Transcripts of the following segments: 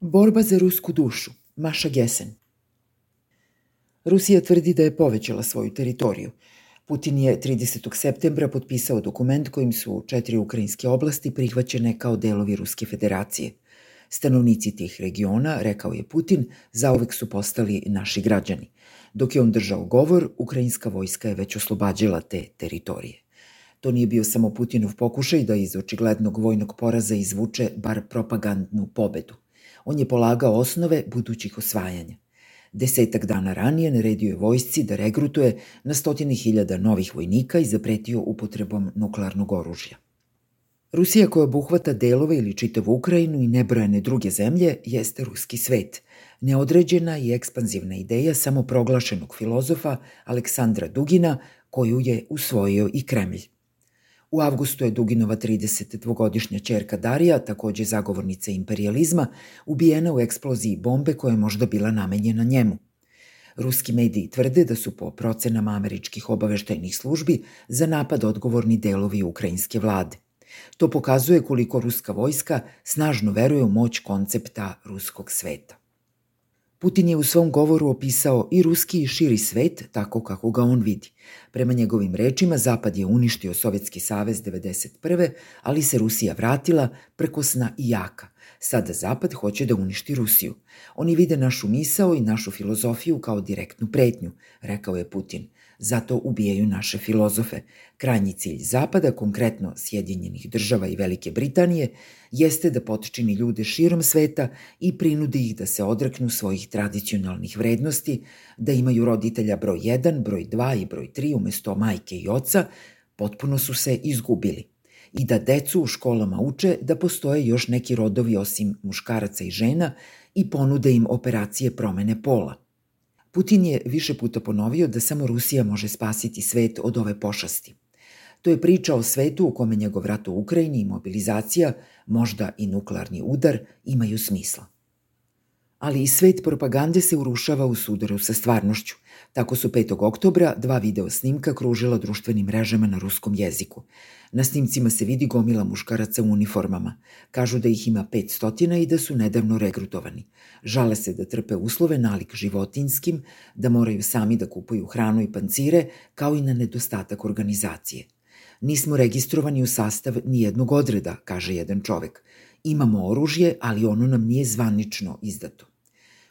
Borba za rusku dušu. Maša Gesen. Rusija tvrdi da je povećala svoju teritoriju. Putin je 30. septembra potpisao dokument kojim su četiri ukrajinske oblasti prihvaćene kao delovi Ruske federacije. Stanovnici tih regiona, rekao je Putin, zauvek su postali naši građani. Dok je on držao govor, ukrajinska vojska je već oslobađala te teritorije. To nije bio samo Putinov pokušaj da iz očiglednog vojnog poraza izvuče bar propagandnu pobedu. On je polagao osnove budućih osvajanja. Desetak dana ranije naredio je vojsci da regrutuje na stotine hiljada novih vojnika i zapretio upotrebom nuklearnog oružja. Rusija koja obuhvata delove ili čitavu Ukrajinu i nebrojene druge zemlje jeste ruski svet, neodređena i ekspanzivna ideja samoproglašenog filozofa Aleksandra Dugina koju je usvojio i Kremlj. U avgustu je Duginova 32-godišnja čerka Darija, takođe zagovornica imperializma, ubijena u eksploziji bombe koja je možda bila namenjena njemu. Ruski mediji tvrde da su po procenama američkih obaveštajnih službi za napad odgovorni delovi ukrajinske vlade. To pokazuje koliko ruska vojska snažno veruje u moć koncepta ruskog sveta. Putin je u svom govoru opisao i ruski i širi svet tako kako ga on vidi. Prema njegovim rečima, Zapad je uništio Sovjetski savez 1991. ali se Rusija vratila prkosna i jaka. Sada Zapad hoće da uništi Rusiju. Oni vide našu misao i našu filozofiju kao direktnu pretnju, rekao je Putin. Zato ubijaju naše filozofe. Krajnji cilj Zapada, konkretno Sjedinjenih država i Velike Britanije, jeste da potčini ljude širom sveta i prinudi ih da se odreknu svojih tradicionalnih vrednosti, da imaju roditelja broj 1, broj 2 i broj 3 umesto majke i oca, potpuno su se izgubili i da decu u školama uče da postoje još neki rodovi osim muškaraca i žena i ponude im operacije promene pola – Putin je više puta ponovio da samo Rusija može spasiti svet od ove pošasti. To je priča o svetu u kome njegov rat u Ukrajini i mobilizacija, možda i nuklearni udar, imaju smisla. Ali i svet propagande se urušava u sudaru sa stvarnošću. Tako su 5. oktobra dva video snimka kružila društvenim mrežama na ruskom jeziku. Na snimcima se vidi gomila muškaraca u uniformama. Kažu da ih ima 500 i da su nedavno regrutovani. Žale se da trpe uslove nalik životinskim, da moraju sami da kupuju hranu i pancire, kao i na nedostatak organizacije. Nismo registrovani u sastav nijednog odreda, kaže jedan čovek. Imamo oružje, ali ono nam nije zvanično izdato.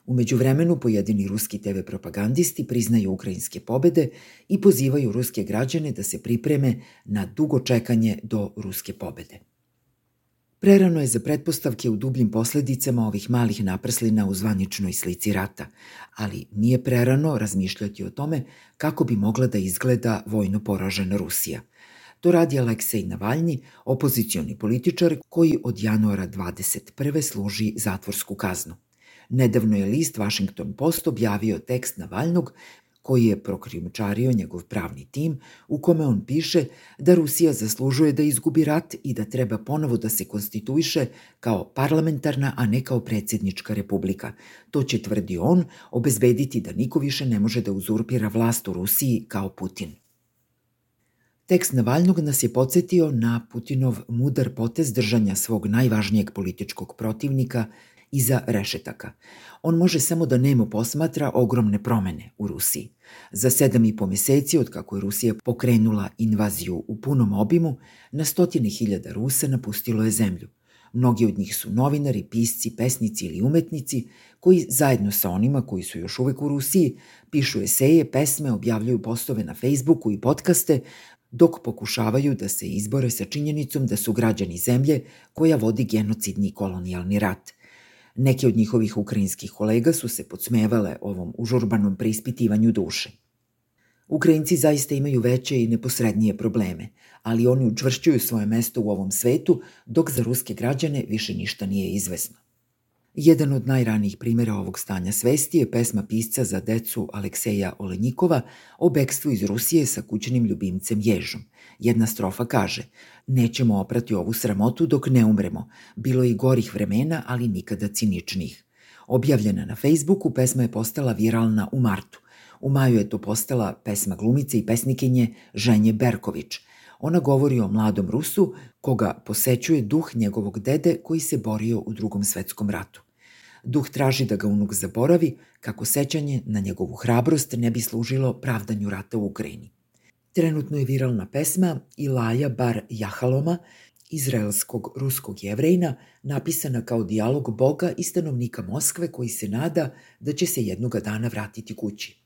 Umeđu vremenu pojedini ruski TV propagandisti priznaju ukrajinske pobede i pozivaju ruske građane da se pripreme na dugo čekanje do ruske pobede. Prerano je za pretpostavke u dubljim posledicama ovih malih naprslina u zvaničnoj slici rata, ali nije prerano razmišljati o tome kako bi mogla da izgleda vojno poražena Rusija. To radi Aleksej Navalnji, opozicioni političar koji od januara 21. služi zatvorsku kaznu. Nedavno je list Washington Post objavio tekst Navalnog koji je prokrijumčario njegov pravni tim, u kome on piše da Rusija zaslužuje da izgubi rat i da treba ponovo da se konstituiše kao parlamentarna, a ne kao predsjednička republika. To će, tvrdi on, obezbediti da niko više ne može da uzurpira vlast u Rusiji kao Putin. Tekst Navalnog nas je podsjetio na Putinov mudar potez držanja svog najvažnijeg političkog protivnika iza rešetaka. On može samo da nemo posmatra ogromne promene u Rusiji. Za sedam i po meseci od kako je Rusija pokrenula invaziju u punom obimu, na stotine hiljada Rusa napustilo je zemlju. Mnogi od njih su novinari, pisci, pesnici ili umetnici koji zajedno sa onima koji su još uvek u Rusiji pišu eseje, pesme, objavljuju postove na Facebooku i podcaste, dok pokušavaju da se izbore sa činjenicom da su građani zemlje koja vodi genocidni kolonijalni rat. Neki od njihovih ukrajinskih kolega su se podsmevale ovom užurbanom preispitivanju duše. Ukrajinci zaista imaju veće i neposrednije probleme, ali oni učvršćuju svoje mesto u ovom svetu, dok za ruske građane više ništa nije izvesno. Jedan od najranijih primjera ovog stanja svesti je pesma pisca za decu Alekseja Olenjikova o bekstvu iz Rusije sa kućnim ljubimcem Ježom. Jedna strofa kaže Nećemo oprati ovu sramotu dok ne umremo. Bilo je i gorih vremena, ali nikada ciničnih. Objavljena na Facebooku, pesma je postala viralna u martu. U maju je to postala pesma glumice i pesnikinje Ženje Berković. Ona govori o mladom Rusu koga posećuje duh njegovog dede koji se borio u drugom svetskom ratu. Duh traži da ga unuk zaboravi, kako sećanje na njegovu hrabrost ne bi služilo pravdanju rata u Ukrajini. Trenutno je viralna pesma Ilaja bar Jahaloma, izraelskog ruskog jevrejna, napisana kao dijalog Boga i stanovnika Moskve koji se nada da će se jednoga dana vratiti kući.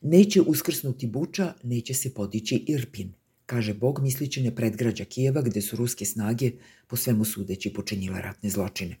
Neće uskrsnuti Buča, neće se podići Irpin, kaže Bog mislići na predgrađa Kijeva gde su ruske snage po svemu sudeći počinjile ratne zločine.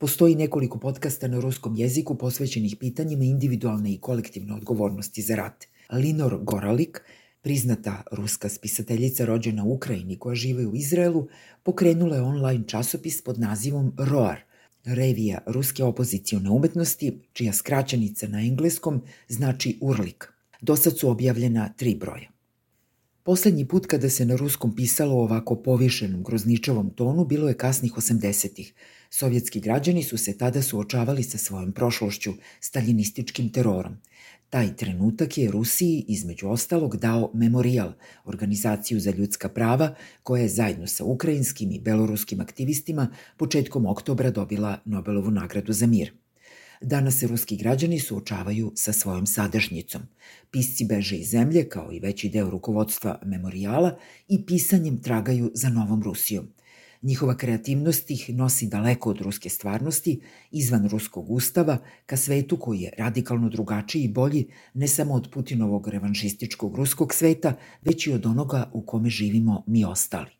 Postoji nekoliko podcasta na ruskom jeziku posvećenih pitanjima individualne i kolektivne odgovornosti za rat. Linor Goralik, priznata ruska spisateljica rođena u Ukrajini koja žive u Izraelu, pokrenula je online časopis pod nazivom ROAR, revija ruske opozicione umetnosti, čija skraćenica na engleskom znači urlik. Do sad su objavljena tri broja. Poslednji put kada se na ruskom pisalo ovako povišenom grozničavom tonu bilo je kasnih 80-ih. Sovjetski građani su se tada suočavali sa svojom prošlošću, staljinističkim terorom. Taj trenutak je Rusiji između ostalog dao Memorial, organizaciju za ljudska prava, koja je zajedno sa ukrajinskim i beloruskim aktivistima početkom oktobra dobila Nobelovu nagradu za mir. Danas se ruski građani suočavaju sa svojom sadašnjicom. Pisci beže iz zemlje, kao i veći deo rukovodstva memorijala, i pisanjem tragaju za novom Rusijom. Njihova kreativnost ih nosi daleko od ruske stvarnosti, izvan ruskog ustava, ka svetu koji je radikalno drugačiji i bolji ne samo od Putinovog revanšističkog ruskog sveta, već i od onoga u kome živimo mi ostali.